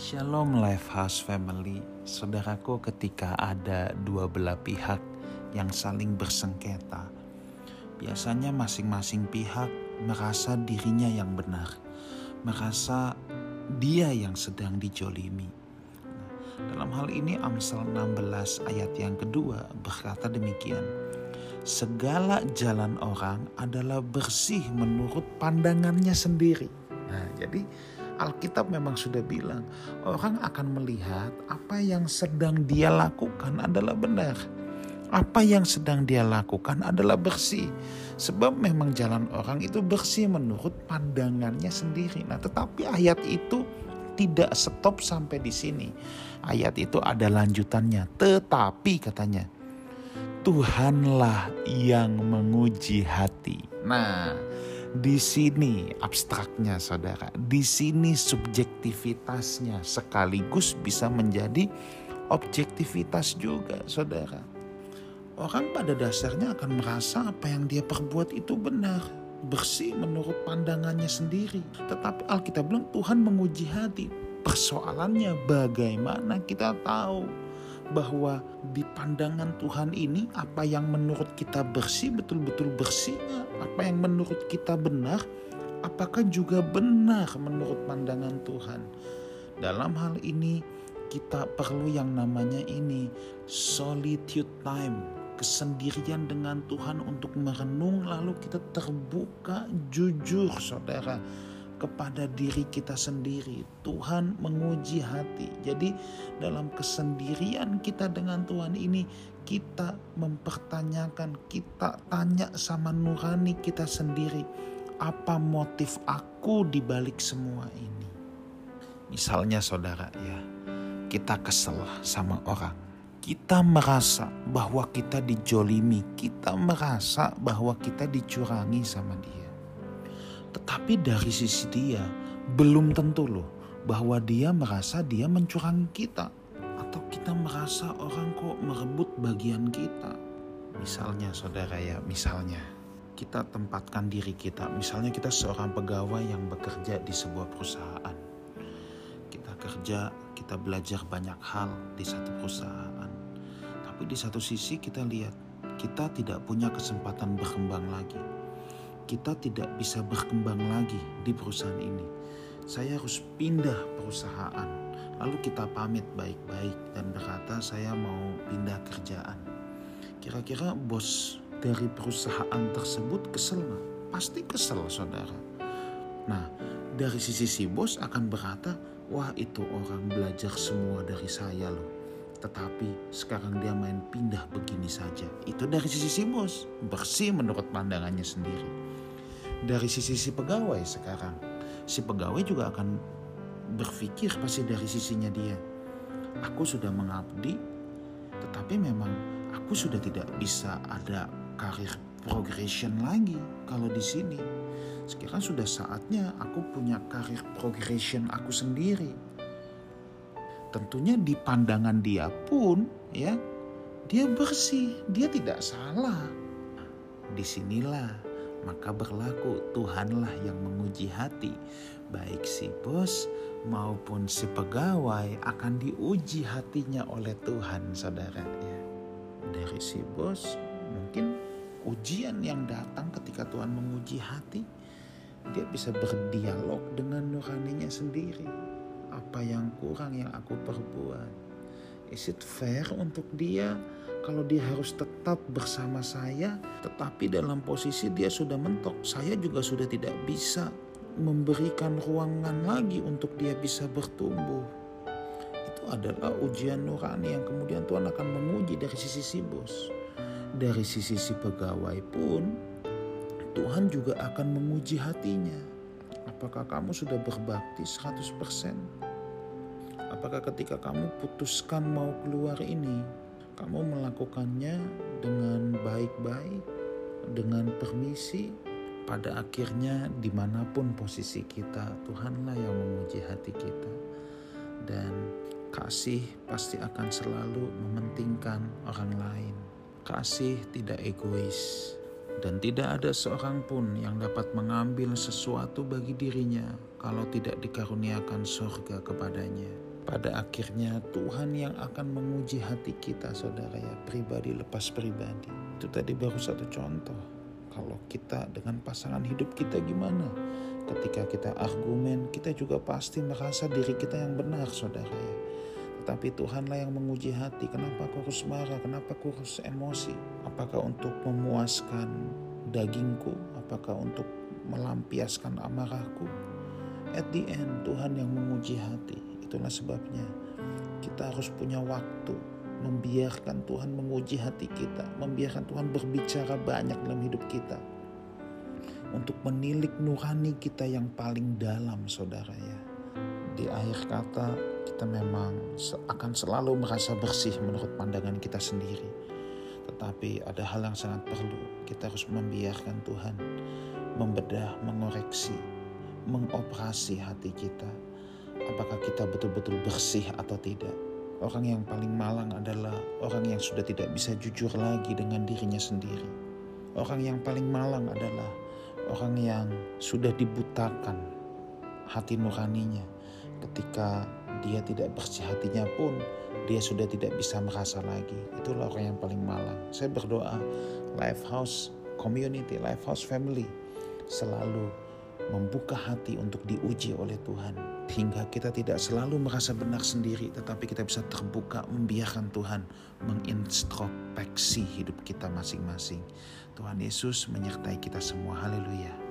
Shalom House Family, saudaraku ketika ada dua belah pihak yang saling bersengketa, biasanya masing-masing pihak merasa dirinya yang benar, merasa dia yang sedang dijolimi. Dalam hal ini Amsal 16 ayat yang kedua berkata demikian, segala jalan orang adalah bersih menurut pandangannya sendiri. Nah, jadi Alkitab memang sudah bilang, orang akan melihat apa yang sedang dia lakukan adalah benar. Apa yang sedang dia lakukan adalah bersih. Sebab memang jalan orang itu bersih menurut pandangannya sendiri. Nah, tetapi ayat itu tidak stop sampai di sini. Ayat itu ada lanjutannya. Tetapi katanya, Tuhanlah yang menguji hati. Nah, di sini abstraknya saudara, di sini subjektivitasnya sekaligus bisa menjadi objektivitas juga saudara. Orang pada dasarnya akan merasa apa yang dia perbuat itu benar, bersih menurut pandangannya sendiri. Tetapi Alkitab bilang Tuhan menguji hati. Persoalannya bagaimana kita tahu bahwa di pandangan Tuhan ini apa yang menurut kita bersih betul-betul bersih apa yang menurut kita benar? Apakah juga benar menurut pandangan Tuhan? Dalam hal ini kita perlu yang namanya ini solitude time kesendirian dengan Tuhan untuk merenung lalu kita terbuka jujur saudara kepada diri kita sendiri. Tuhan menguji hati. Jadi dalam kesendirian kita dengan Tuhan ini kita mempertanyakan, kita tanya sama nurani kita sendiri, apa motif aku di balik semua ini? Misalnya saudara ya, kita kesel sama orang. Kita merasa bahwa kita dijolimi, kita merasa bahwa kita dicurangi sama dia tetapi dari sisi dia belum tentu loh bahwa dia merasa dia mencurang kita atau kita merasa orang kok merebut bagian kita. Misalnya saudara ya, misalnya kita tempatkan diri kita, misalnya kita seorang pegawai yang bekerja di sebuah perusahaan. Kita kerja, kita belajar banyak hal di satu perusahaan. Tapi di satu sisi kita lihat kita tidak punya kesempatan berkembang lagi kita tidak bisa berkembang lagi di perusahaan ini. Saya harus pindah perusahaan. Lalu kita pamit baik-baik dan berkata saya mau pindah kerjaan. Kira-kira bos dari perusahaan tersebut kesel nggak? Pasti kesel saudara. Nah dari sisi si bos akan berkata, wah itu orang belajar semua dari saya loh. Tetapi sekarang dia main pindah begini saja. Itu dari sisi si bos. Bersih menurut pandangannya sendiri dari sisi si pegawai sekarang. Si pegawai juga akan berpikir pasti dari sisinya dia. Aku sudah mengabdi, tetapi memang aku sudah tidak bisa ada karir progression lagi kalau di sini. Sekarang sudah saatnya aku punya karir progression aku sendiri. Tentunya di pandangan dia pun ya, dia bersih, dia tidak salah. Di sinilah maka berlaku Tuhanlah yang menguji hati. Baik si bos maupun si pegawai akan diuji hatinya oleh Tuhan saudara ya. Dari si bos mungkin ujian yang datang ketika Tuhan menguji hati dia bisa berdialog dengan nuraninya sendiri. Apa yang kurang yang aku perbuat? Is it fair untuk dia kalau dia harus tetap bersama saya, tetapi dalam posisi dia sudah mentok, saya juga sudah tidak bisa memberikan ruangan lagi untuk dia bisa bertumbuh. Itu adalah ujian nurani yang kemudian Tuhan akan menguji dari sisi si bos. Dari sisi si pegawai pun, Tuhan juga akan menguji hatinya. Apakah kamu sudah berbakti 100%? Apakah ketika kamu putuskan mau keluar ini, kamu melakukannya dengan baik-baik, dengan permisi, pada akhirnya di mana pun posisi kita, Tuhanlah yang menguji hati kita. Dan kasih pasti akan selalu mementingkan orang lain. Kasih tidak egois. Dan tidak ada seorang pun yang dapat mengambil sesuatu bagi dirinya kalau tidak dikaruniakan surga kepadanya. Pada akhirnya Tuhan yang akan menguji hati kita saudara ya pribadi lepas pribadi. Itu tadi baru satu contoh. Kalau kita dengan pasangan hidup kita gimana? Ketika kita argumen kita juga pasti merasa diri kita yang benar saudara ya. Tetapi Tuhanlah yang menguji hati. Kenapa aku harus marah? Kenapa aku harus emosi? Apakah untuk memuaskan dagingku? Apakah untuk melampiaskan amarahku? At the end Tuhan yang menguji hati Itulah sebabnya kita harus punya waktu membiarkan Tuhan menguji hati kita, membiarkan Tuhan berbicara banyak dalam hidup kita. Untuk menilik nurani kita yang paling dalam saudara ya. Di akhir kata kita memang akan selalu merasa bersih menurut pandangan kita sendiri. Tetapi ada hal yang sangat perlu. Kita harus membiarkan Tuhan membedah, mengoreksi, mengoperasi hati kita apakah kita betul-betul bersih atau tidak. Orang yang paling malang adalah orang yang sudah tidak bisa jujur lagi dengan dirinya sendiri. Orang yang paling malang adalah orang yang sudah dibutakan hati nuraninya. Ketika dia tidak bersih hatinya pun, dia sudah tidak bisa merasa lagi. Itulah orang yang paling malang. Saya berdoa, Lifehouse Community, Lifehouse Family selalu membuka hati untuk diuji oleh Tuhan hingga kita tidak selalu merasa benar sendiri tetapi kita bisa terbuka membiarkan Tuhan mengintrospeksi hidup kita masing-masing. Tuhan Yesus menyertai kita semua. Haleluya.